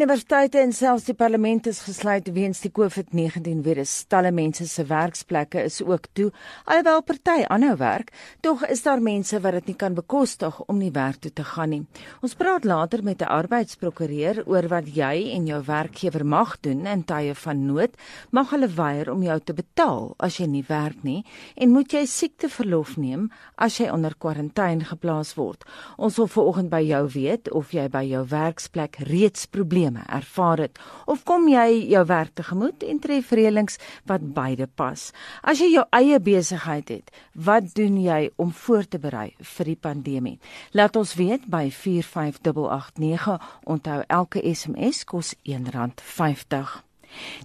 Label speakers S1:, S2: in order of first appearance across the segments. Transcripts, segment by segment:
S1: universiteite en selfs die parlement is gesluit weens die COVID-19 virus. Talle mense se werksplekke is ook toe. Alhoewel party aanhou werk, tog is daar mense wat dit nie kan bekostig om nie werk toe te gaan nie. Ons praat later met 'n arbeidsprokureur oor wat jy en jou werkgewer mag doen in tye van nood. Mag hulle weier om jou te betaal as jy nie werk nie en moet jy siekteverlof neem as jy onder kwarantyne geplaas word. Ons wil vanoggend by jou weet of jy by jou werksplek reeds probleme ervaar het of kom jy jou werk tegemoet en tref reëlings wat beide pas. As jy jou eie besigheid het, wat doen jy om voor te berei vir die pandemie? Laat ons weet by 45889. Onthou elke SMS kos R1.50.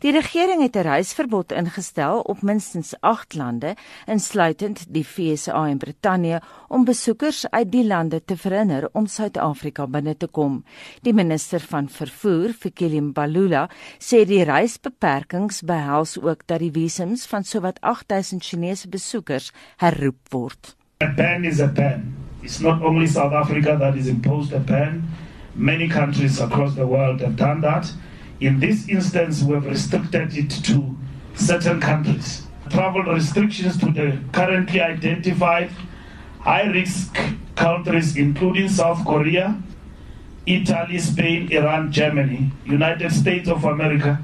S1: Die regering het 'n reisverbod ingestel op minstens 8 lande, insluitend die VSA en Brittanje, om besoekers uit die lande te verhinder om Suid-Afrika binne te kom. Die minister van vervoer, Fikile Mbalula, sê die reisbeperkings behels ook dat die visums van sowat 8000 Chinese besoekers herroep word.
S2: A ban is a ban. It's not only South Africa that is imposed a ban. Many countries across the world have done that. In this instance, we have restricted it to certain countries. Travel restrictions to the currently identified high risk countries, including South Korea, Italy, Spain, Iran, Germany, United States of America,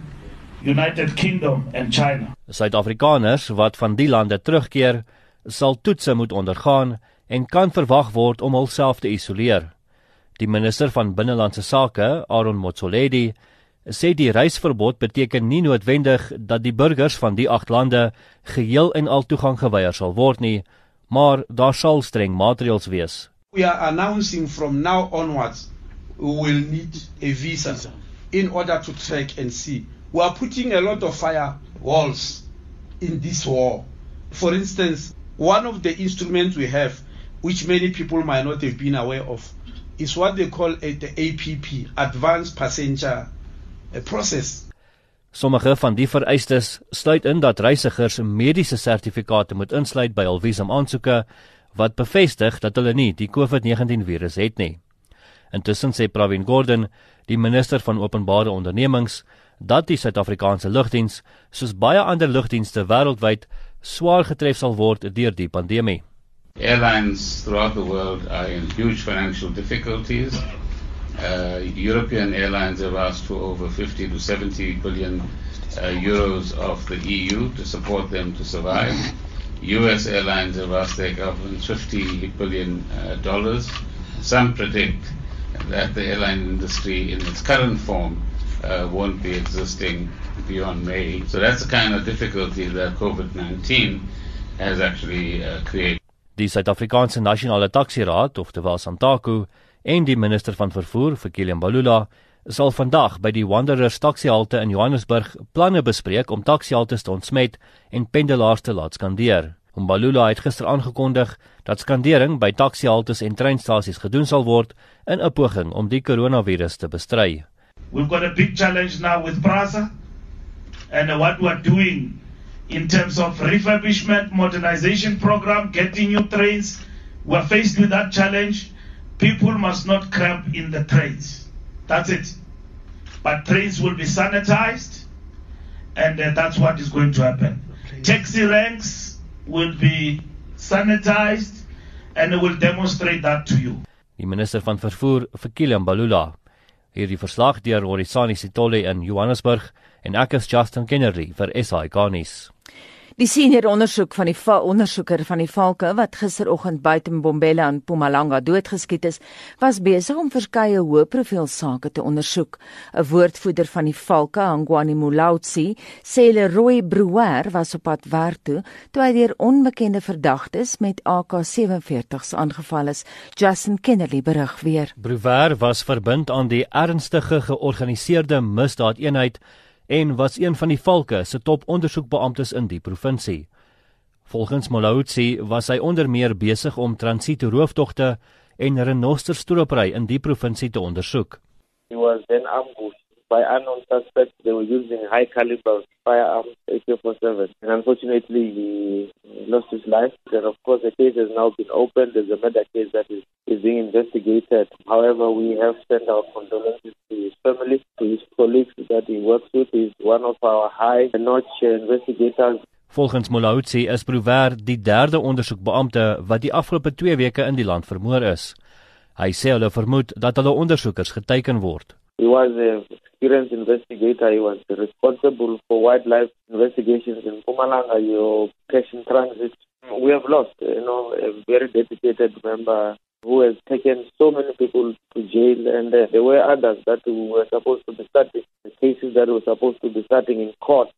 S2: United Kingdom and China.
S3: Suid-Afrikaners wat van die lande terugkeer, sal toetse moet ondergaan en kan verwag word om hulself te isoleer. Die minister van binnelandse sake, Aaron Motsoaledi, sê die reisverbod beteken nie noodwendig dat die burgers van die agt lande geheel en al toegang geweier sal word nie, maar daar sal streng maatreëls wees.
S4: We are announcing from now onwards we will need a visa in order to track and see. We are putting a lot of fire walls in this war. For instance, one of the instruments we have, which many people might not have been aware of, is what they call the APP, Advanced Passenger 'n proses.
S3: Sommige van die vereistes sluit in dat reisigers mediese sertifikate moet insluit by hul visumaansoeke wat bevestig dat hulle nie die COVID-19 virus het nie. Intussen sê Pravin Gordhan, die minister van openbare ondernemings, dat die Suid-Afrikaanse lugdiens, soos baie ander lugdienste wêreldwyd, swaar getref sal word deur die pandemie.
S5: Airlines throughout the world are in huge financial difficulties. Uh, European airlines have asked for over 50 to 70 billion uh, euros of the EU to support them to survive. US airlines have asked their government 50 billion uh, dollars. Some predict that the airline industry in its current form uh, won't be existing beyond May. So that's the kind of difficulty that COVID-19 has actually uh, created.
S3: Die Suid-Afrikaanse Nasionale Taxi Raad, oftewel SANTACO, en die minister van vervoer vir Kilian Balula sal vandag by die Wanderers taksihalte in Johannesburg planne bespreek om taksihaltes te ontsmet en pendelaars te laat skandeer. Balula het gister aangekondig dat skandering by taksihaltes en treinstasies gedoen sal word in 'n poging om die koronavirus te bestry.
S2: We've got a big challenge now with Prasa and what we're doing in terms of refurbishment modernization program getting new trains we're faced with that challenge People must not cramp in the trains. That's it. But trains will be sanitized, and uh, that's what is going to happen. Taxi ranks will be sanitized, and it will demonstrate that to you.
S3: Die minister van vervoer, Fikile Mbalula, hierdie verslag deur Horisani Sitole in Johannesburg en ek is Justin Kennedy vir SI Garnis.
S1: Die senior ondersoek van die ondersoeker van die valke wat gisteroggend buite Mbombela in Mpumalanga doodgeskiet is, was besig om verskeie hoë profiel sake te ondersoek. 'n Woordvoerder van die valke, Angwani Mulautsi, sê Leroy Brouwer was op pad werk toe toe hy deur onbekende verdagtes met AK-47s aangeval is. Justin Kennedy berig weer.
S3: Brouwer was verbind aan die ernstige georganiseerde misdaadeenheid en was een van die valke se top ondersoekbeamptes in die provinsie. Volgens Molotsi was hy onder meer besig om transiete rooftogte en renosterstropery in die provinsie te ondersoek.
S6: He was then ambushed by unknown suspects. They were using high caliber firearms, AK-47. And unfortunately, he lost his life. And of course, the case has now been opened. There's a murder case that is, is being investigated. However, we have sent our condolences to his family, to his colleagues that he works with. He's one of our high-notch investigators.
S3: Volgens Molautsi is Prouver die derde ondersoekbeampte wat die afgelope 2 weke in die land vermoor is. Hy sê hulle vermoed dat hulle ondersoekers geteken word.
S6: He was a experienced investigator. He was responsible for wildlife investigations in Pumalanga, your cash in transit. We have lost, you know, a very dedicated member who has taken so many people to jail, and uh, there were others that were supposed to be starting cases that were supposed to be starting in court.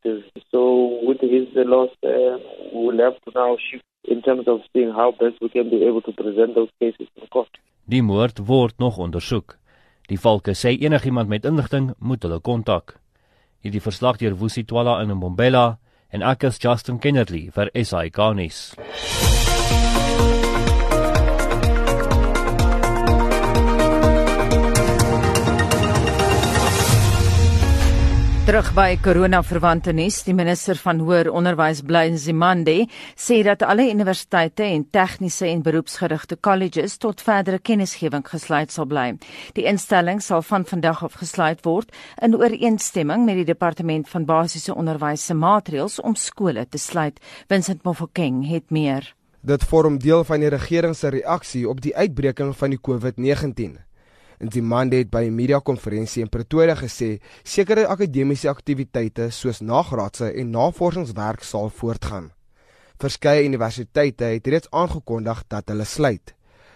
S6: So, with his loss, uh, we will have to now shift in terms of seeing how best we can be able to present those cases in court.
S3: Die moord word nog ondersoek. Die valke sê enigiemand met inligting moet hulle kontak. Hierdie verslag deur Woesie Twala in Mbombela en ek is Justin Kennedy vir SI Garnis.
S1: Terug by corona verwante nuus, die minister van hoër onderwys Blaine Zimande sê dat alle universiteite en tegniese en beroepsgerigte colleges tot verdere kennisgewing gesluit sal bly. Die instelling sal van vandag af gesluit word in ooreenstemming met die departement van basiese onderwys se maatreëls om skole te sluit. Vincent Mofokeng het meer.
S7: Dit vorm deel van die regering se reaksie op die uitbreking van die COVID-19. Nzimande het by 'n media-konferensie in Pretoria gesê sekere akademiese aktiwiteite soos nagraadse en navorsingswerk sal voortgaan. Verskeie universiteite het reeds aangekondig dat hulle sluit.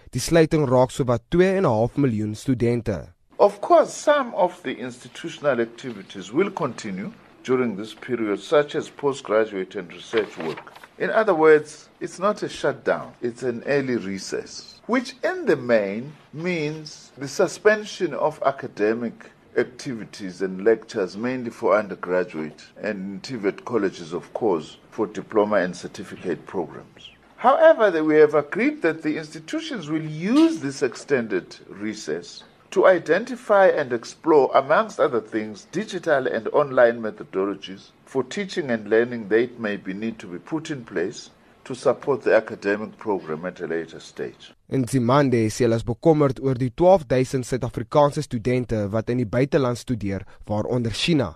S7: Die sluiting raak sowat 2.5 miljoen studente.
S8: Of course, some of the institutional activities will continue during this period such as postgraduate and research work. In other words, it's not a shutdown, it's an early recess. Which in the main means the suspension of academic activities and lectures mainly for undergraduate and TVET colleges, of course, for diploma and certificate programs. However, we have agreed that the institutions will use this extended recess to identify and explore, amongst other things, digital and online methodologies for teaching and learning that may be need to be put in place to support the academic program at a later stage.
S7: In Zimande sê hulle is bekommerd oor die 12000 Suid-Afrikaanse studente wat in die buiteland studeer, waaronder China.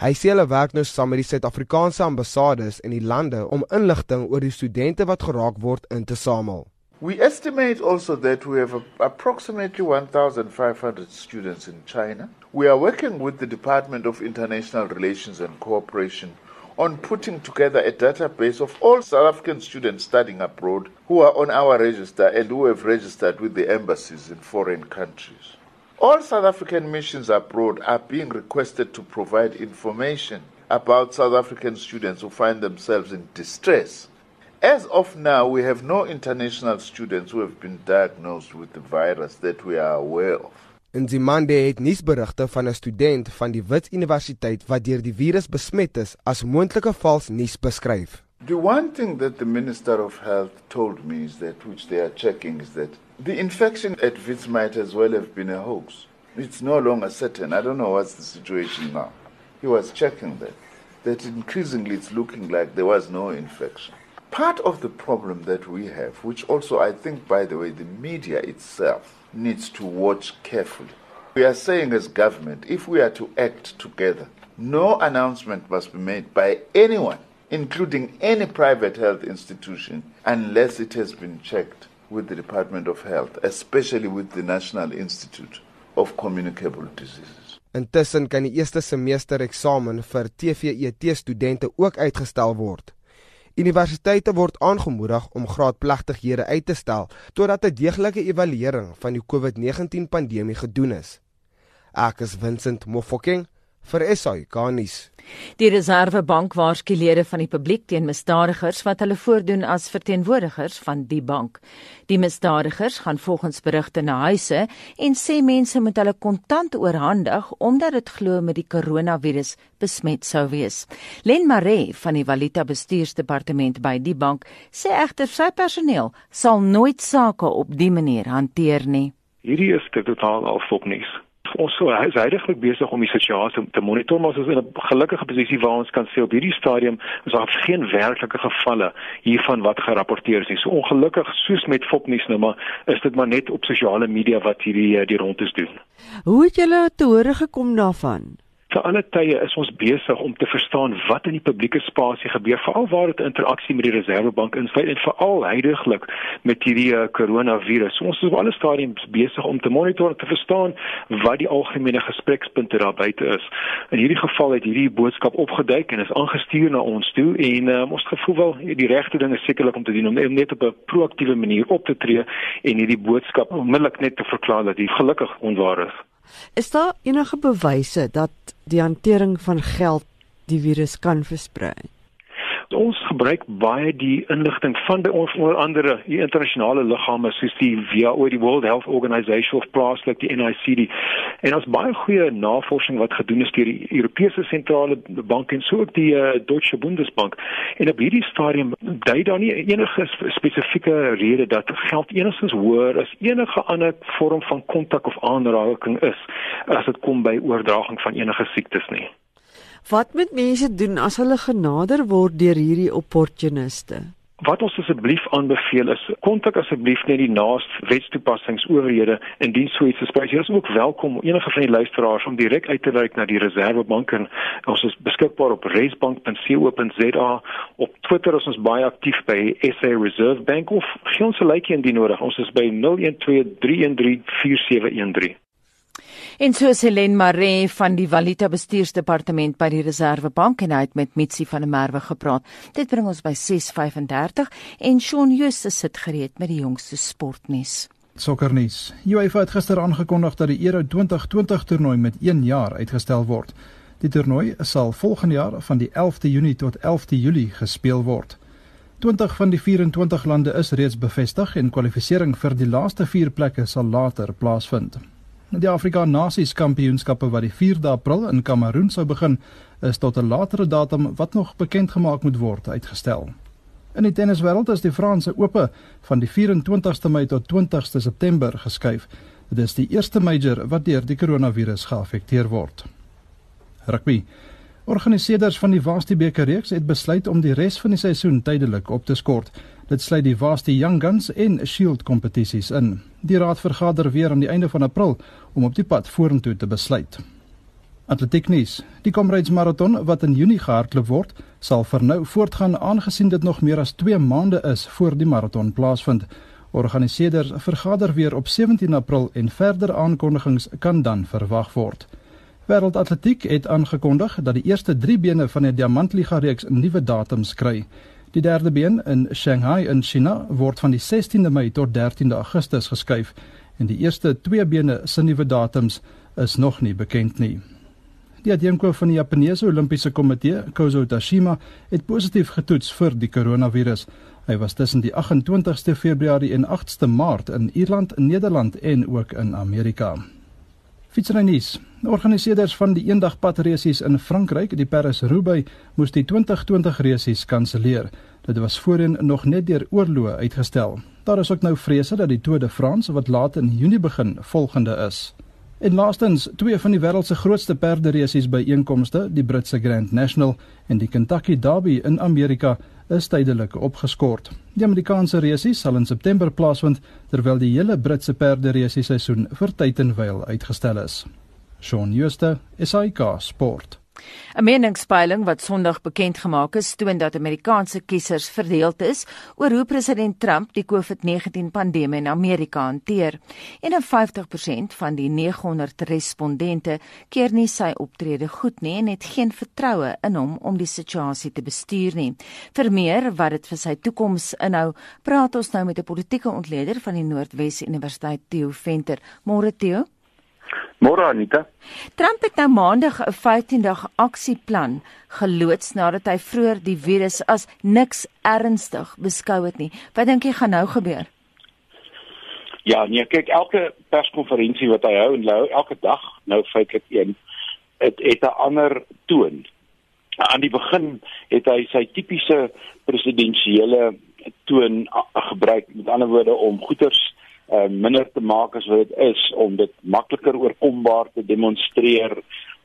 S7: Hy sê hulle werk nou saam met die Suid-Afrikaanse ambassades in die lande om inligting oor die studente wat geraak word in te samel.
S8: We estimate also that we have approximately 1500 students in China. We are working with the Department of International Relations and Cooperation on putting together a database of all South African students studying abroad who are on our register and who have registered with the embassies in foreign countries. All South African missions abroad are being requested to provide information about South African students who find themselves in distress. As of now, we have no international students who have been diagnosed with the virus that we are aware of.
S7: In Zimande het nuusberigte van 'n student van die Wits Universiteit wat deur die virus besmet is as moontlike vals nuus beskryf.
S8: The one thing that the Minister of Health told me is that which they are checking is that the infection at Wits might as well have been a hoax. It's no longer certain. I don't know what's the situation now. He was checking that. That increasingly it's looking like there was no infection. Part of the problem that we have, which also I think, by the way, the media itself needs to watch carefully. We are saying as government, if we are to act together, no announcement must be made by anyone, including any private health institution, unless it has been checked with the Department of Health, especially with the National Institute of Communicable Diseases.
S7: Intussen kan die eerste semester eksamen vir TVET studente ook uitgestel word. Universiteite word aangemoedig om graadplegtighede uit te stel totdat 'n deeglike evaluering van die COVID-19 pandemie gedoen is. Ek is Vincent Mofokeng vir SAI Garnis.
S1: Die Reservebank waarsku lede van die publiek teen misdadigers wat hulle voordoen as verteenwoordigers van die bank. Die misdadigers gaan volgens berigte na huise en sê mense moet hulle kontant oorhandig omdat dit glo met die koronavirus besmet sou wees. Len Maree van die Valuta Bestuursdepartement by die bank sê egter sy personeel sal nooit sake op die manier hanteer nie.
S9: Hierdie is totaal alfopnuus ons is heidaglik besig om die situasie te monitor, maar ons is in 'n gelukkige posisie waar ons kan sê op hierdie stadium is daar geen werklike gevalle hiervan wat gerapporteer is nie. So ongelukkig soos met Fopnuus nou maar is dit maar net op sosiale media wat hierdie eh, die rondes doen.
S10: Hoe het julle te hore gekom daarvan?
S9: Vir alle tye is ons besig om te verstaan wat in die publieke spasie gebeur, veral waar dit interaksie met die Reserwebank insluit en veral heidaglik met hierdie uh, koronavirus. Ons is op alle stadiums besig om te monitor en te verstaan wat die algemene gesprekspunte daar buite is. In hierdie geval het hierdie boodskap opgeduik en is aangestuur na ons toe en um, ons gevoel wel die regte ding is sekerlik om te doen om net op 'n proaktiewe manier op te tree en hierdie boodskap onmiddellik net te verklaar dat dit gelukkig onwaar is.
S10: Is daar enige bewyse dat die hantering van geld die virus kan versprei?
S9: Ons gebruik baie die inligting van by ons onder andere die internasionale liggame soos die WHO, die World Health Organization of plaaslik die NICD. En ons baie goeie navorsing wat gedoen is deur die Europese sentrale bank en so ook die uh, Deutsche Bundesbank. En op hierdie stadium dui daar nie enige spesifieke rede dat geld enigstens hoër as enige ander vorm van kontak of aanraking is as dit kom by oordraging van enige siektes nie.
S10: Wat moet mense doen as hulle genader word deur hierdie opportuniste?
S9: Wat ons asseblief aanbeveel is kontak asseblief net die naaste wetstoepassingsowerhede indien so iets bespreek. Jy is ook welkom enige van die luisteraars om direk uit te reik na die Reservebank en ons is beskikbaar op reservebank.co.za. Op Twitter is ons baie aktief by SA Reserve Bank of gee ons 'n likeie indien nodig. Ons is by 0123134713.
S1: En so is Helen Maree van die Valuta Bestuursdepartement by die Reserwebank en hy het met Mitsi van der Merwe gepraat. Dit bring ons by 6:35 en Shaun Jooste sit gereed met die jongste sportnuus.
S11: Sokkernuus. UEFA het gister aangekondig dat die Euro 2020 toernooi met 1 jaar uitgestel word. Die toernooi sal volgende jaar van die 11de Junie tot 11de Julie gespeel word. 20 van die 24 lande is reeds bevestig en kwalifikasie vir die laaste 4 plekke sal later plaasvind. Die Afrika Nasies Kampioenskappe wat die 4de April in Kameroen sou begin, is tot 'n latere datum wat nog bekend gemaak moet word uitgestel. In die tenniswêreld is die Franse Ope van die 24ste Mei tot 20ste September geskuif. Dit is die eerste major wat deur die koronavirus geaffekteer word. Rugby. Organiseerders van die Varsity beker reeks het besluit om die res van die seisoen tydelik op te skort. Dit sluit die Varsity Young Guns en Shield kompetisies in. Die raad vergader weer aan die einde van April om op die pad vorentoe te besluit. Atletiek nuus. Die Comrades Marathon wat in Junie gehardloop word, sal vir nou voortgaan aangesien dit nog meer as 2 maande is voor die marathon plaasvind. Organiseerders vergader weer op 17 April en verder aankondigings kan dan verwag word. Wêreldatletiek het aangekondig dat die eerste 3 bene van die Diamantliga reeks nuwe datums kry. Die derde been in Shanghai in China word van die 16de Mei tot 13de Augustus geskuif en die eerste twee bene se nuwe datums is nog nie bekend nie. Die adjunko van die Japaneese Olimpiese Komitee, Kozo Tashima, het positief getoets vir die koronavirus. Hy was tussen die 28ste Februarie en 8ste Maart in Ierland, Nederland en ook in Amerika. Fietsrynies. Organiseerders van die eendagpad resies in Frankryk, die Paris-Roubaix, moes die 2020 resies kanselleer. Dit was voorheen nog net deur oorloë uitgestel. Daar is ook nou vrese dat die Tour de France wat laat in Junie begin, volgende is. En laastens, twee van die wêreld se grootste perderesies by einkomste, die Britse Grand National en die Kentucky Derby in Amerika, is tydelik opgeskort. Die Amerikaanse resies sal in September plaasvind terwyl die hele Britse perderesies seisoen vir tyd en wyl uitgestel is. Shaun Schuster, SAK Sport.
S1: 'n Meningspeiling wat Sondag bekend gemaak is, toon dat Amerikaanse kiesers verdeeld is oor hoe president Trump die COVID-19 pandemie in Amerika hanteer. 51% van die 900 respondente keer nie sy optrede goed nie en het geen vertroue in hom om die situasie te bestuur nie. Vir meer wat dit vir sy toekoms inhou, praat ons nou met 'n politieke ontleder van die Noordwes Universiteit, Theo Venter. Môre Theo.
S12: Môre Anita.
S1: Trump het nou maandag 'n 15-dag aksieplan geloods nadat hy vroeër die virus as niks ernstig beskou het nie. Wat dink jy gaan nou gebeur?
S12: Ja, nee, kyk elke perskonferensie wat hy hou en hou elke dag, nou feitelik een, het het 'n ander toon. Aan die begin het hy sy tipiese presidensiële toon gebruik, met ander woorde om goeters uh, minder te maak as wat dit is om dit makliker oorkombaar te demonstreer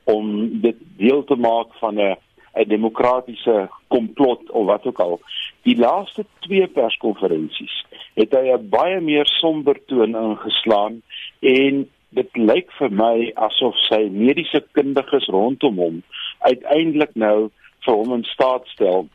S12: om dit deel te maak van 'n 'n demokratiese komplot of wat ook al. Die laaste twee perskonferensies het hy 'n baie meer somber toon ingeslaan en dit lyk vir my asof sy mediese kundiges rondom hom uiteindelik nou vir hom in staat stel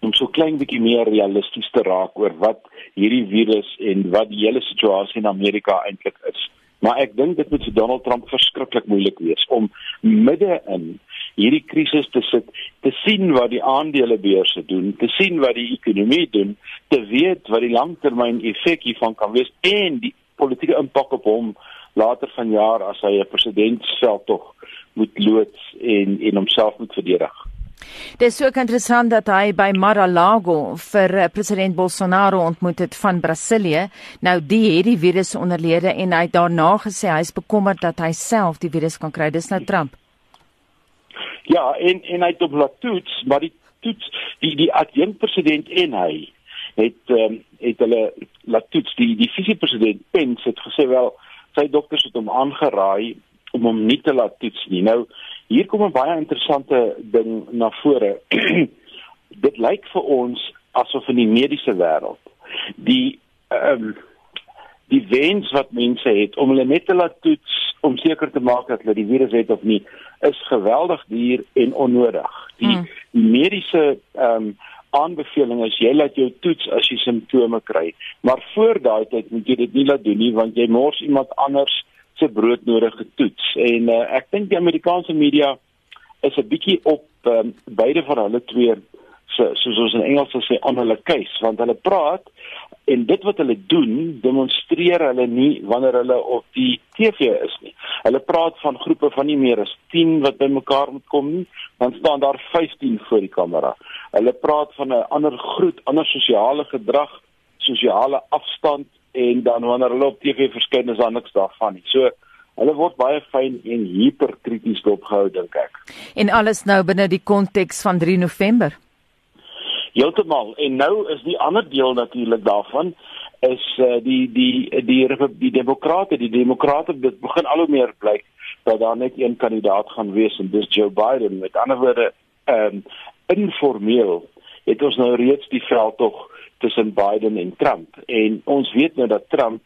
S12: om so klein bietjie meer realisties te raak oor wat hierdie virus en wat die hele situasie in Amerika eintlik is. Maar ek dink dit moet vir Donald Trump verskriklik moeilik wees om midde in hierdie krisis te sit, te sien wat die aandelebeurse doen, te sien wat die ekonomie doen, te weet wat die langtermyn effek hiervan kan wees en die politieke impak op hom later vanjaar as hy 'n presidentsveld tog moet loods en en homself moet verdedig.
S1: Dit is ook interessant dat hy by Mar-a-Lago vir eh, president Bolsonaro ontmoet het van Brasilië. Nou die het die virus onderlede en hy het daarna gesê hy is bekommerd dat hy self die virus kan kry. Dis nou Trump.
S12: Ja, en en hy het op laat toets, maar die toets die die adjunkt president en hy het um, het hulle laat toets die die visiepresident Pence het gesê wel sy dokters het hom aangeraai om hom nie te laat toets nie. Nou hier kom 'n baie interessante ding na vore. Dit lyk vir ons asof in die mediese wêreld die ehm um, die wens wat mense het om hulle net te laat toets om seker te maak dat hulle die virus het of nie is geweldig duur en onnodig. Die, hmm. die mediese ehm um, aanbeveling is jy laat jou toets as jy simptome kry, maar voor daai tyd moet jy dit nie laat doen nie want jy mors iemand anders se broodnodige toets en uh, ek dink die Amerikaanse media is 'n bietjie op um, beide van hulle twee so soos ons in Engels sê on hulle case want hulle praat en dit wat hulle doen demonstreer hulle nie wanneer hulle op die TV is nie. Hulle praat van groepe van nie meer as 10 wat bymekaar moet kom nie, dan staan daar 15 voor die kamera. Hulle praat van 'n ander groet, ander sosiale gedrag, sosiale afstand en dan wanneer hulle op TV verskyn is daar niks daarvan nie. So hulle word baie fyn en hiperkrities dopgehou dink ek.
S1: En alles nou binne die konteks van 3 November.
S12: Heeltemal. En nou is die ander deel natuurlik daarvan is uh, die die die die, die demokrate, die demokrate dit begin al hoe meer blyk dat daar net een kandidaat gaan wees en dis Joe Biden. Met ander woorde, ehm um, informeel het ons nou reeds die veld tog tussen Biden en Trump en ons weet nou dat Trump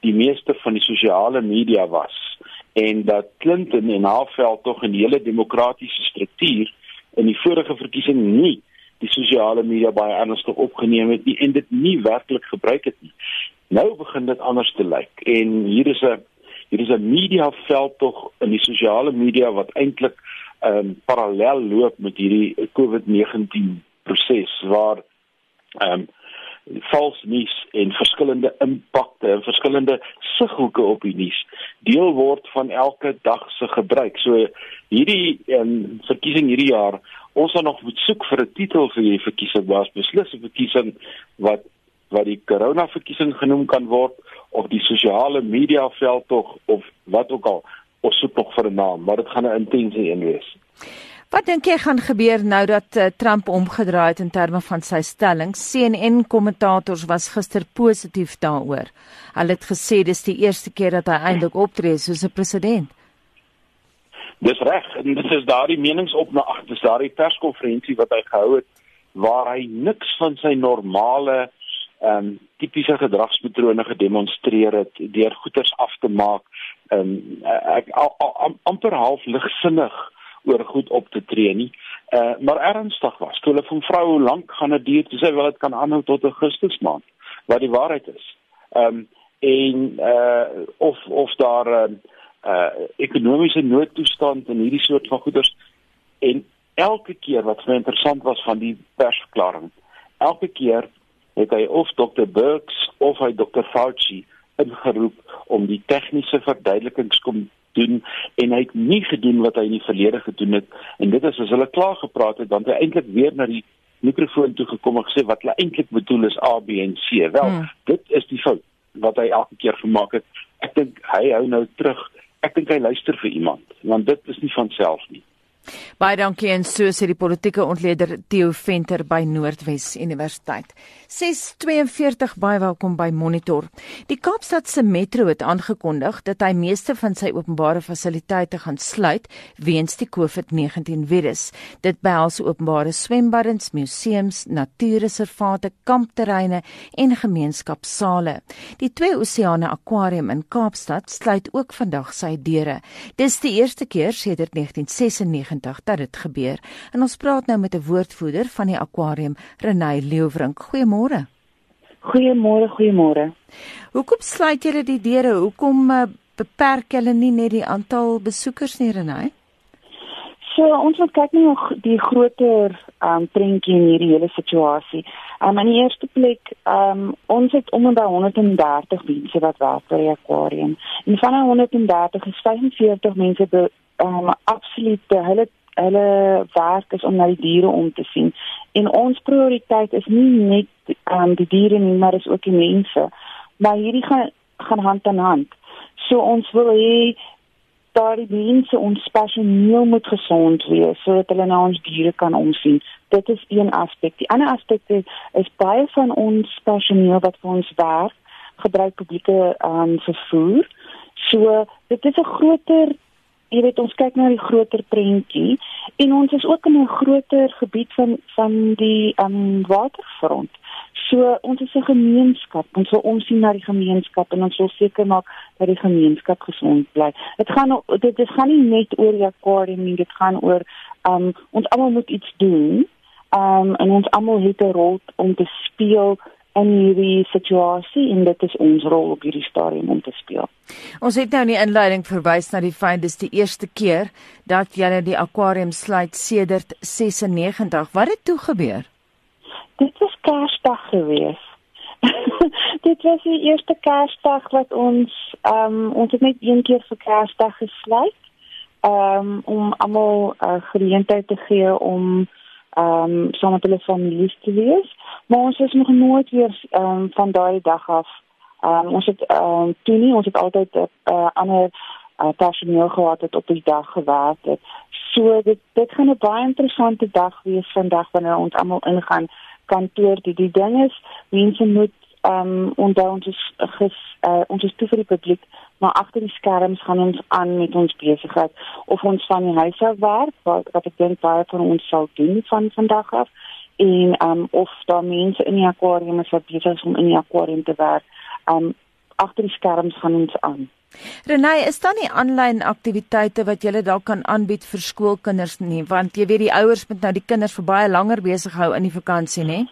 S12: die meeste van die sosiale media was en dat Clinton en haar veld tog 'n hele demokratiese struktuur in die vorige verkiesing nie die sosiale media baie ernstig opgeneem het nie en dit nie werklik gebruik het nie. Nou begin dit anders te lyk en hier is 'n hier is 'n media veld tog in die sosiale media wat eintlik ehm um, parallel loop met hierdie COVID-19 proses waar ehm um, vals nuus en verskillende impakte en verskillende sighoeke op die nuus deel word van elke dag se gebruik. So hierdie um, verkiesing hierdie jaar, ons gaan nog moet soek vir 'n titel vir hierdie verkiesing, was beslis 'n verkiesing wat wat die corona verkiesing genoem kan word of die sosiale media veld tog of wat ook al. Ons soek nog vir 'n naam, maar dit gaan 'n intense een wees.
S1: Wat dink jy gaan gebeur nou dat uh, Trump omgedraai het in terme van sy stelling? CNN kommentators was gister positief daaroor. Hulle het gesê dis die eerste keer dat hy eintlik optree soos 'n president.
S12: Dis reg, en dit is daardie menings op na ag, dis daardie perskonferensie wat hy gehou het waar hy niks van sy normale ehm um, tipiese gedragspatrone gedemonstreer het deur goeters af te maak. Ehm um, ek amper half ligsinnig oor goed op te tree nie. Uh maar ernstig was. Toe hulle van vrou hoe lank gaan dit duur? Toe sê wel dit kan aanhou tot Augustus maand. Wat die waarheid is. Ehm um, en uh of of daar 'n uh, uh ekonomiese noodtoestand en hierdie soort van goeders en elke keer wat my interessant was van die persverklaring. Elke keer het hy of Dr. Burks of hy Dr. Fauci ingeroep om die tegniese verduidelikings kom doen en hy het nie gedoen wat hy in die verlede gedoen het en dit is as hulle klaar gepraat het dan het hy eintlik weer na die mikrofoon toe gekom en gesê wat hulle eintlik bedoel is A B en C. Wel, hmm. dit is die fout wat hy elke keer gemaak het. Ek dink hy hou nou terug. Ek dink hy luister vir iemand want dit is nie van self nie.
S1: Baie dankie en so sê die politieke ontleder Theo Venter by Noordwes Universiteit. 642 baie welkom by Monitor. Die Kaapstad se metro het aangekondig dat hy meeste van sy openbare fasiliteite gaan sluit weens die COVID-19 virus. Dit behels openbare swembaddens, museums, natuurreservate, kampterreine en gemeenskapsale. Die Twee Oseane Aquarium in Kaapstad sluit ook vandag sy deure. Dis die eerste keer sedert 1996 dat dit gebeur. En ons praat nou met 'n woordvoerder van die aquarium, Renay Leeuwrink. Goeiemôre Goeiemôre.
S13: Goeiemôre, goeiemôre.
S1: Hoekom sluit julle die deure? Hoekom uh, beperk julle nie net die aantal besoekers nie, Renay?
S13: So ons moet kyk na die groter um prentjie in hierdie hele situasie. Um in die eerste plek, um ons het om en by 130 mense wat werk by die aquarium. En van die 130 is 45 mense be, um absoluut hulle hulle werk is om na die diere om te sien. En ons prioriteit is nie net um, die diere nie, maar is ook die mense. Maar hierdie gaan gaan hand aan hand. So ons wil hê dat die mense ons personeel moet gesond wees sodat hulle na ons diere kan omsien. Dit is een aspek. Die ander aspek is baie van ons personeel wat vir ons werk gebruik publieke um, vervoer. So dit is 'n groter jy weet ons kyk na die groter prentjie en ons is ook in 'n groter gebied van van die um waterfront. So ons is 'n gemeenskap. Ons wil omsien na die gemeenskap en ons wil seker maak dat die gemeenskap gesond bly. Dit gaan dit, dit gaan nie net oor aquarium nie, dit gaan oor um ons almal moet iets doen. Um en ons almal het 'n rol om te speel in hierdie situasie en dit is ons rol op hierdie stadium om te speel.
S1: Ons het nou in die inleiding verwys na die feit dis die eerste keer dat julle die aquarium sluit sedert 96. Wat het toe gebeur?
S13: Dit was Kersdag gewees. dit was die eerste Kersdag wat ons ehm um, ons het net een keer vir Kersdag gesluit. Ehm um, om almal 'n uh, geleentheid te gee om ehm um, saam met hulle families te wees. Maar ons is nog nooit weer ehm um, van daai dag af. Ehm um, ons het ehm um, toe nie ons het altyd 'n uh, ander uh, personeel gehad wat op die dag gewerk het. So dit dit gaan 'n baie interessante dag wees vandag wanneer ons almal ingaan kantoor. Die, die ding is mense moet ehm um, onthou ons is ges, uh, ons is toe vir die publiek maar agter die skerms gaan ons aan met ons besigheid of ons van die huis af werk wat wat ek dink baie van ons sal doen van vandag af. En um of daar mense in die aquarium is wat besig is om in die aquarium te werk um agter die skerms gaan ons aan.
S1: Renay, is daar nie aanlyn aktiwiteite wat jy dalk kan aanbied vir skoolkinders nie, want jy weet die ouers moet nou die kinders vir baie langer besig hou in die vakansie, nê?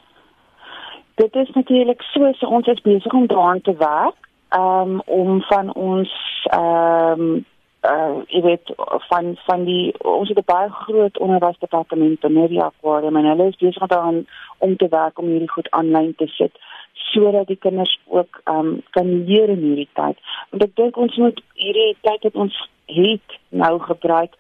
S13: Dit is natuurlik so, so ons is besig om daaraan te werk um, om van ons ehm um, uh jy weet van van die ons het 'n baie groot onderwysdepartement in die aquarium en hulle is besig daaraan om te werk om hierdie goed aanlyn te sit sodat die kinders ook um kan leer in hierdie tyd. Want ek dink ons moet hierdie tyd wat ons het nou gebruik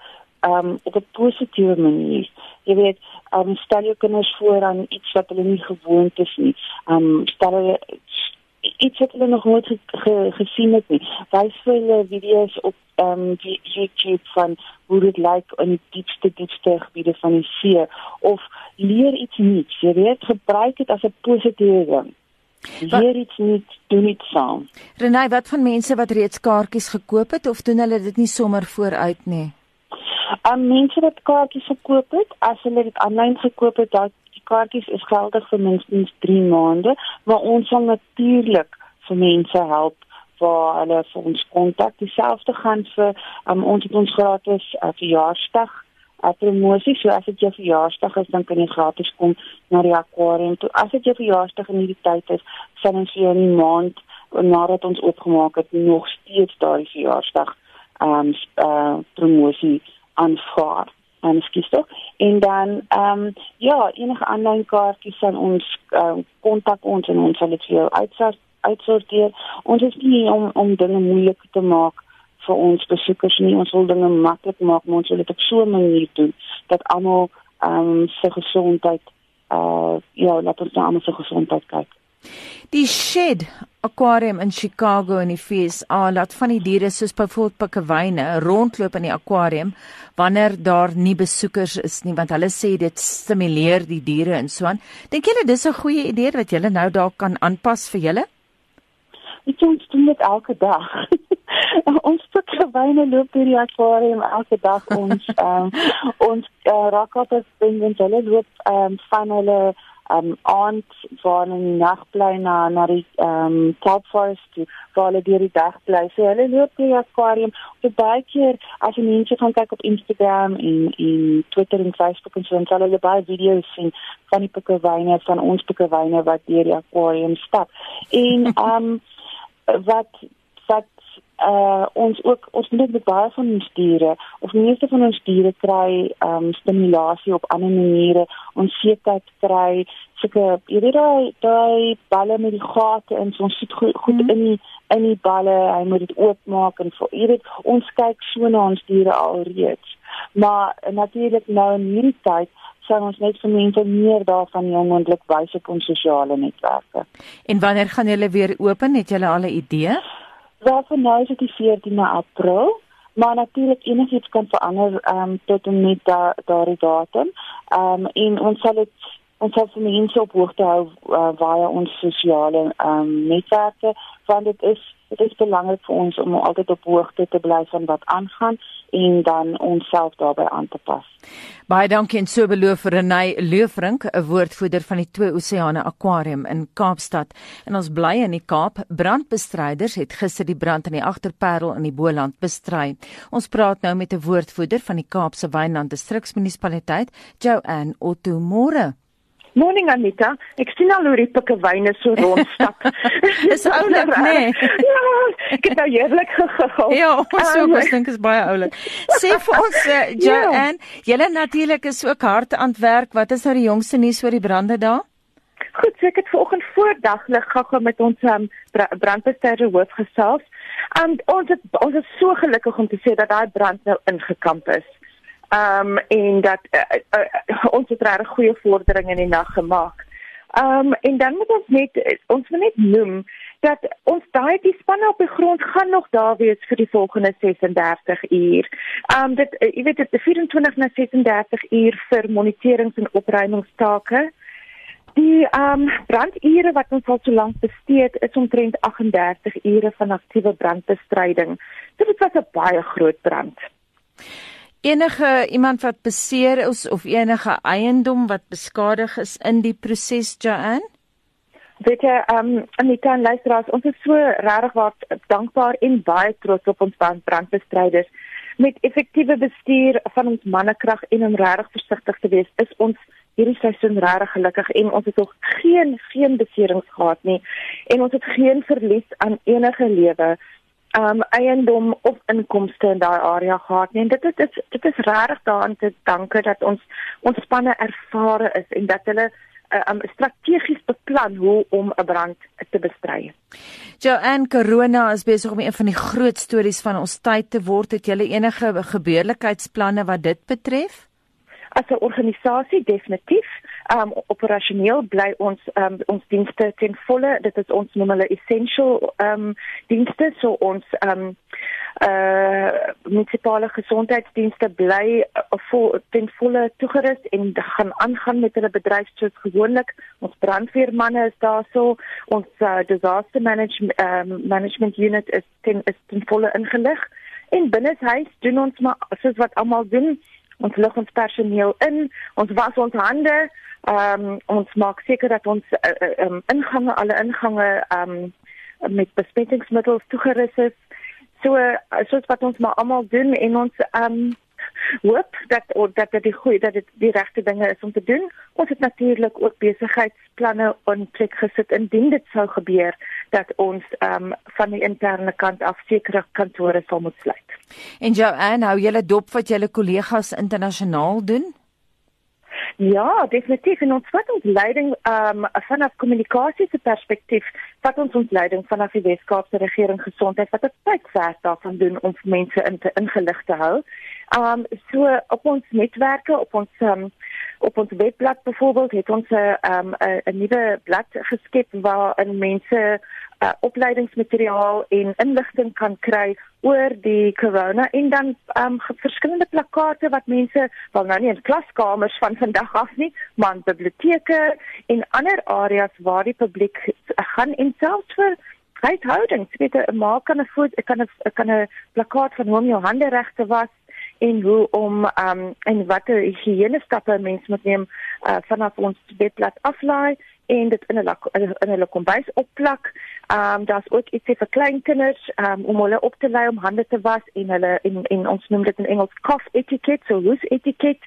S13: um op 'n positiewe manier. Jy weet, um stel jou kinders voor aan iets wat hulle nie gewoond is nie. Um stel hulle iets wat hulle nog nooit ge, ge, gesien het nie. Wys vir hulle video's op um, die YouTube van hoe dit lyk in die diepste diepste gebiede van die see of leer iets nuuts. Jy weet, gebruik dit as 'n positiewe ding. Leer iets nuuts, doen dit saam.
S1: Renai, wat van mense wat reeds kaartjies gekoop het of doen hulle dit nie sommer vooruit nie?
S13: Aan mense wat kaartjies gekoop het, as hulle dit aanlyn gekoop het, dan kaartjies is geldig vir minstens 3 maande, maar ons sal natuurlik vir mense help waar hulle vir ons kontak. Dieselfde gaan vir um, ons het ons gratis uh, verjaarsdag uh, promosie. So as dit jou verjaarsdag is dan kan jy gratis kom na die aquarium toe. As dit jou verjaarsdag in hierdie tyd is sal ons vir jou 'n maand nadat ons opgemaak het nog steeds daai verjaarsdag um, uh, promosie aanvaar. En skies tog. En dan ehm um, ja enige aanlyn kaartjies van ons ehm, kontak um, ons en ons sal dit vir jou uitsort uitsorteer. Ons is nie om om dinge moeilik te maak vir ons besoekers nie. Ons wil dinge maklik maak maar ons wil dit op so 'n manier doen dat almal ehm um, se gesondheid uh ja laat ons nou almal se gesondheid kyk
S1: Die Shed Aquarium in Chicago in die FSA laat van die diere soos byvoorbeeld pikkewyne rondloop in die aquarium wanneer daar nie besoekers is nie want hulle sê dit stimuleer die diere en so aan. Dink julle dis 'n goeie idee dat julle nou daar kan aanpas vir julle?
S13: Ek dink dit net elke dag. ons pikkewyne loop deur die aquarium elke dag ons um, ons uh, rakkappers binne hulle loop um, van hulle um aand waar in die nag bly na na die um top forest toe waar hulle deur die dag bly. So hulle loop deur die aquarium. So baie keer as jy mense gaan kyk op Instagram en en Twitter en Facebook en so en hulle baie video's sien van die pikkewyne van ons pikkewyne wat deur die aquarium stap. En um wat uh ons ook ons moet met baie van ons diere of meeste van ons diere kry um stimulasie op ander maniere. Ons sekerheid kry sulke jy weet daai daai balle met die gate in so ons sit goed, goed mm. in die in die balle hy moet dit oopmaak en vir jy weet ons kyk so na ons diere alreeds. Maar natuurlik nou in hierdie tyd sou ons net vir mense meer daarvan onmoontlik wys op ons sosiale netwerke.
S1: En wanneer gaan julle weer open? Het julle al 'n idee
S13: Wel vir nou is dit die 14de April, maar natuurlik enigiets kan verander ehm um, tot en met da, daardie datum. Ehm um, en ons sal dit ons sal vir mense op hoogte hou uh, via ons sosiale ehm um, netwerke want dit is dit is belangrik vir ons om altyd op hoogte te bly van wat aangaan en dan onsself daarbey aan te pas.
S1: Baie dankie en so beloof Renay Leufrink, 'n woordvoerder van die Twee Oseane Aquarium in Kaapstad. En ons bly in die Kaap. Brandbestryders het gister die brand in die Agterparel in die Boland bestry. Ons praat nou met 'n woordvoerder van die Kaapse Wynland Distriksmunisipaliteit, Joanne Otumore.
S14: Morning Anita, ek sien al hoe die pikkewyne so rondstap.
S1: Dis oulik, nê? Nee.
S14: Ja, ek het nou heerlik gegiggel.
S1: Ja, ons um, ook, ons dink is baie oulik. Sê vir ons, uh, Joanne, ja. julle natuurlik is ook hard aan werk. Wat is nou die jongste nuus oor die brande daar?
S14: Goed, so ek het vanoggend voor daglig gou-gou met ons um, brandbestuurder hoof gesels. Um, ons het, ons is so gelukkig om te sê dat daai brand nou ingekamp is. Ehm um, en dat uh, uh, ons het regtig goeie vordering in die nag gemaak. Ehm um, en dan moet ons net ons moet net noem dat ons daai die spanne op die grond gaan nog daar wees vir die volgende 36 uur. Ehm um, dit uh, jy weet dit is 24 na 36 uur vir moniterings en opruimingstake. Die ehm um, brandure wat ons al so lank bestee het is omtrent 38 ure van aktiewe brandbestryding. Dit was 'n baie groot brand
S1: enige iemand wat beseer is of enige eiendom wat beskadig is in die proses Joanne?
S14: Weet jy, ehm um, Anita en luisteraars, ons is so regtig wat dankbaar en baie trots op ons brandbestryders. Met effektiewe bestuur van ons mannekrag en om regtig versigtig te wees, is ons hierdie seisoen regtig gelukkig en ons het nog geen geen beserings gehad nie en ons het geen verlies aan enige lewe um eiendom of inkomste in daai area gehad nie. En dit is dit is, dit is regtig daaraan te danke dat ons ons spanne ervare is en dat hulle uh, um strategies beplan hoe om 'n brand te bestry.
S1: Joanne Corona is besig om een van die groot stories van ons tyd te word. Het jy enige gebeurlikheidsplanne wat dit betref?
S14: As 'n organisasie definitief um operasioneel bly ons um ons dienste ten volle. Dit is ons noem hulle essential um dienste. So ons um uh munisipale gesondheidsdienste bly uh, vol, ten volle toegerus en gaan aangaan met hulle bedryf soos gewoonlik. Ons brandweermanne is daarso. Ons uh, disaster management um, management unit is ten is ten volle ingelig. En binne huis doen ons maar soos wat almal doen ons lig ons personeel in ons was ons hande Ehm um, ons maak seker dat ons uh, um, ingange alle ingange ehm um, met besmettingsmiddels toegerus is. So uh, soos wat ons maar almal doen en ons ehm um, hoop dat dat dit die goeie dat dit die regte dinge is om te doen. Ons het natuurlik ook besigheidsplanne in plek gesit indien dit sou gebeur dat ons ehm um, van die interne kant af sekere kantore sal moet sluit.
S1: En Joanne, hou julle dop wat julle kollegas internasionaal doen?
S14: Ja, definitief en ons vat ons leiding um vanaf kommunikasie se perspektief, vat ons ons leiding vanaf die Weskaapse regering gesondheid wat dit tyd ver daarvan doen om mense in te ingelig te hou. Um so op ons netwerke, op ons um op ons webblad byvoorbeeld het ons 'n um, 'n nuwe blad geskep waar mense uh, opleidingsmateriaal en inligting kan kry oor die corona en dan um, verskillende plakate wat mense wel nou nie in klaskamers van vandag af nie, maar in biblioteke en ander areas waar die publiek gaan en selfs vir huishoudings, weet 'n ma kan 'n foto, kan 'n kan 'n plakkaat van hoe om jou hande reg te was en hoe om um en watter higiëne stappe mens moet neem uh, vanaf ons bedblad aflaai en dit in 'n in hulle kombuis opplak. Um daar's ook iets vir kleinkinders um om hulle op te lei om hande te was en hulle en, en ons noem dit in Engels cough etiquette, so hoes etiquette.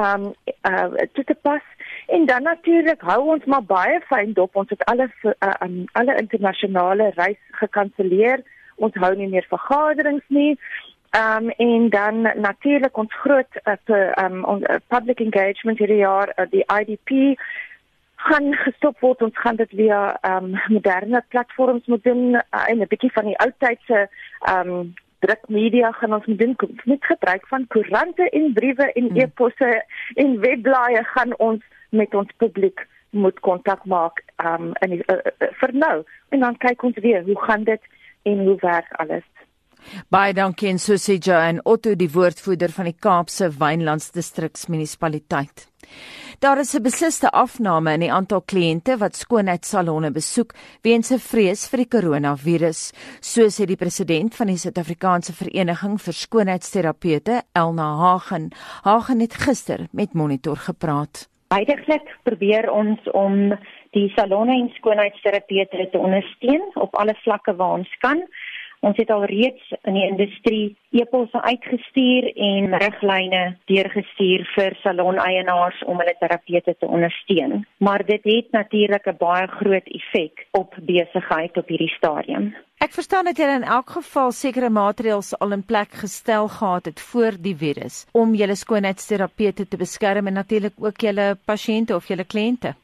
S14: Um uh dit te pas en dan natuurlik hou ons maar baie fyn dop. Ons het alle uh, um, alle internasionale reis gekanselleer. Ons hou nie meer vergaderings nie. Um en dan natuurlik ons groot uh, um on, uh, public engagement hierdie jaar uh, die IDP gaan gestop word. Ons gaan dit via um moderne platforms moet doen. Uh, en 'n bietjie van die ou tydse um drukmedia gaan ons moet doen. Met gebruik van koerante en briewe en hmm. e-posse en webblaaie gaan ons met ons publiek moet kontak maak um in die, uh, uh, vir nou. En dan kyk ons weer hoe gaan dit en hoe werk alles
S1: Baie dankie en so sê Joan Otto die woordvoerder van die Kaapse Wynlands distriksmunisipaliteit. Daar is 'n besliste afname in die aantal kliënte wat skoonheidssalonne besoek weens 'n vrees vir die koronavirus, so sê die president van die Suid-Afrikaanse Vereniging vir Skoonheidsterapeute, Elna Hagen. Hagen het gister met Monitor gepraat.
S15: Heidiglik probeer ons om die salonne en skoonheidsterapeute te ondersteun op alle vlakke waar ons kan. Ons het al reeds in die industrie e-posse uitgestuur en riglyne deurgestuur vir saloneienaars om hulle terapeute te ondersteun. Maar dit het natuurlik 'n baie groot effek op besigheid op hierdie stadium.
S1: Ek verstaan dat jy in elk geval sekere maatreëls al in plek gestel gehad het voor die virus om julle skoonheidsterapeute te beskerm en natuurlik ook julle pasiënte of julle kliënte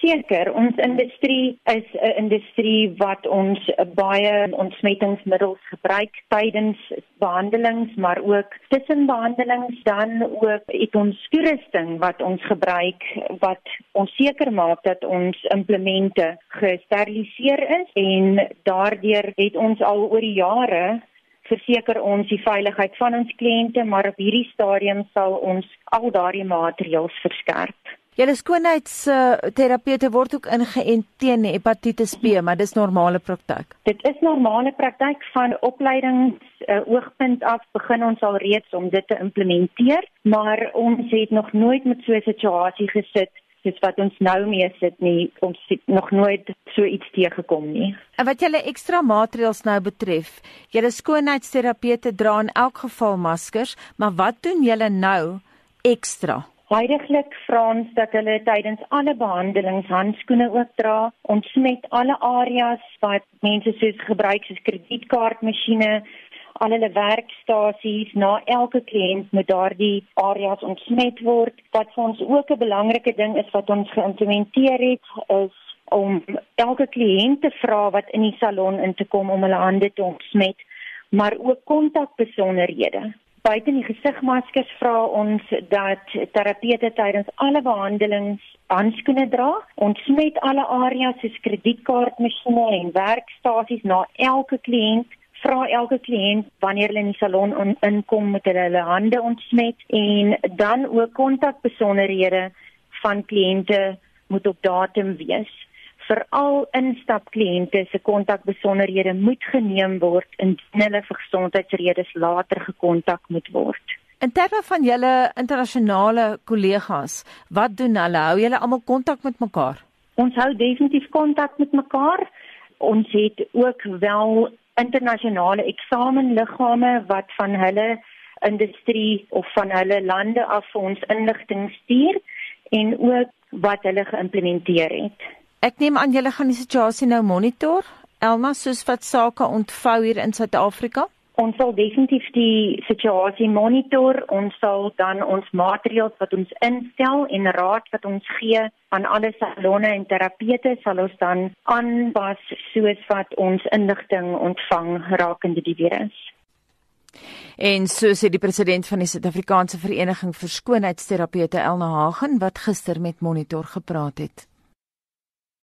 S15: verseker ons industrie is 'n industrie wat ons baie ontsmettingsmiddels gebruik tydens behandelings maar ook tussen behandelings dan ook het ons toerusting wat ons gebruik wat ons seker maak dat ons implemente gesteriliseer is en daardeur het ons al oor die jare verseker ons die veiligheid van ons kliënte maar op hierdie stadium sal ons al daardie maatreëls verskerp
S1: Julle skoonheidsterapeute uh, word ook ingeënt teen hepatitis B, maar dis normale praktyk.
S15: Dit is normale praktyk van opleidings uh, oogpunt af begin ons al reeds om dit te implementeer, maar ons het nog nooit met so 'n situasie gesit dis wat ons nou mee sit nie ons het nog nooit so iets teëgekom nie.
S1: En wat julle ekstra maatreëls nou betref, julle skoonheidsterapeute dra in elk geval maskers, maar wat doen julle nou ekstra?
S15: Heidiglik vra ons dat hulle tydens alle behandelings handskoene ook dra. Ons smet alle areas wat mense soos gebruik soos kredietkaartmasjiene, al hulle werkstasies na elke kliënt moet daardie areas ontsmet word. Wat vir ons ook 'n belangrike ding is wat ons geïmplementeer het is om elke kliënt te vra wat in die salon in te kom om hulle hande te ontsmet, maar ook kontakbesonderhede. Buiten die gesigmaskers vra ons dat terapeute tydens alle behandelings handskoene dra. Ons smet alle areas soos kredietkaartmasjiene en werkstasies na elke kliënt. Vra elke kliënt wanneer hulle in die salon inkom met hulle, hulle hande ontsmet en dan ook kontakbesonderhede van kliënte moet op datum wees veral instapkliënte se kontakbesonderhede moet geneem word indien hulle vir gesondheidsredes later gekontak moet word.
S1: In terme van julle internasionale kollegas, wat doen hulle? Hou julle almal kontak met mekaar?
S15: Ons hou definitief kontak met mekaar. Ons het ook wel internasionale eksamenliggame wat van hulle industrie of van hulle lande af ons inligting stuur en ook wat hulle geïmplementeer het.
S1: Ek neem aan julle gaan die situasie nou monitor. Elma, soos wat sake ontvou hier in Suid-Afrika?
S15: Ons sal definitief die situasie monitor. Ons sal dan ons maatreëls wat ons instel en raad wat ons gee aan alle salonne en terapeute sal ons dan aanpas soos wat ons inligting ontvang rakende die virus.
S1: En so sê die president van die Suid-Afrikaanse Vereniging vir Skoonheidsterapeute Elna Hagen wat gister met Monitor gepraat het.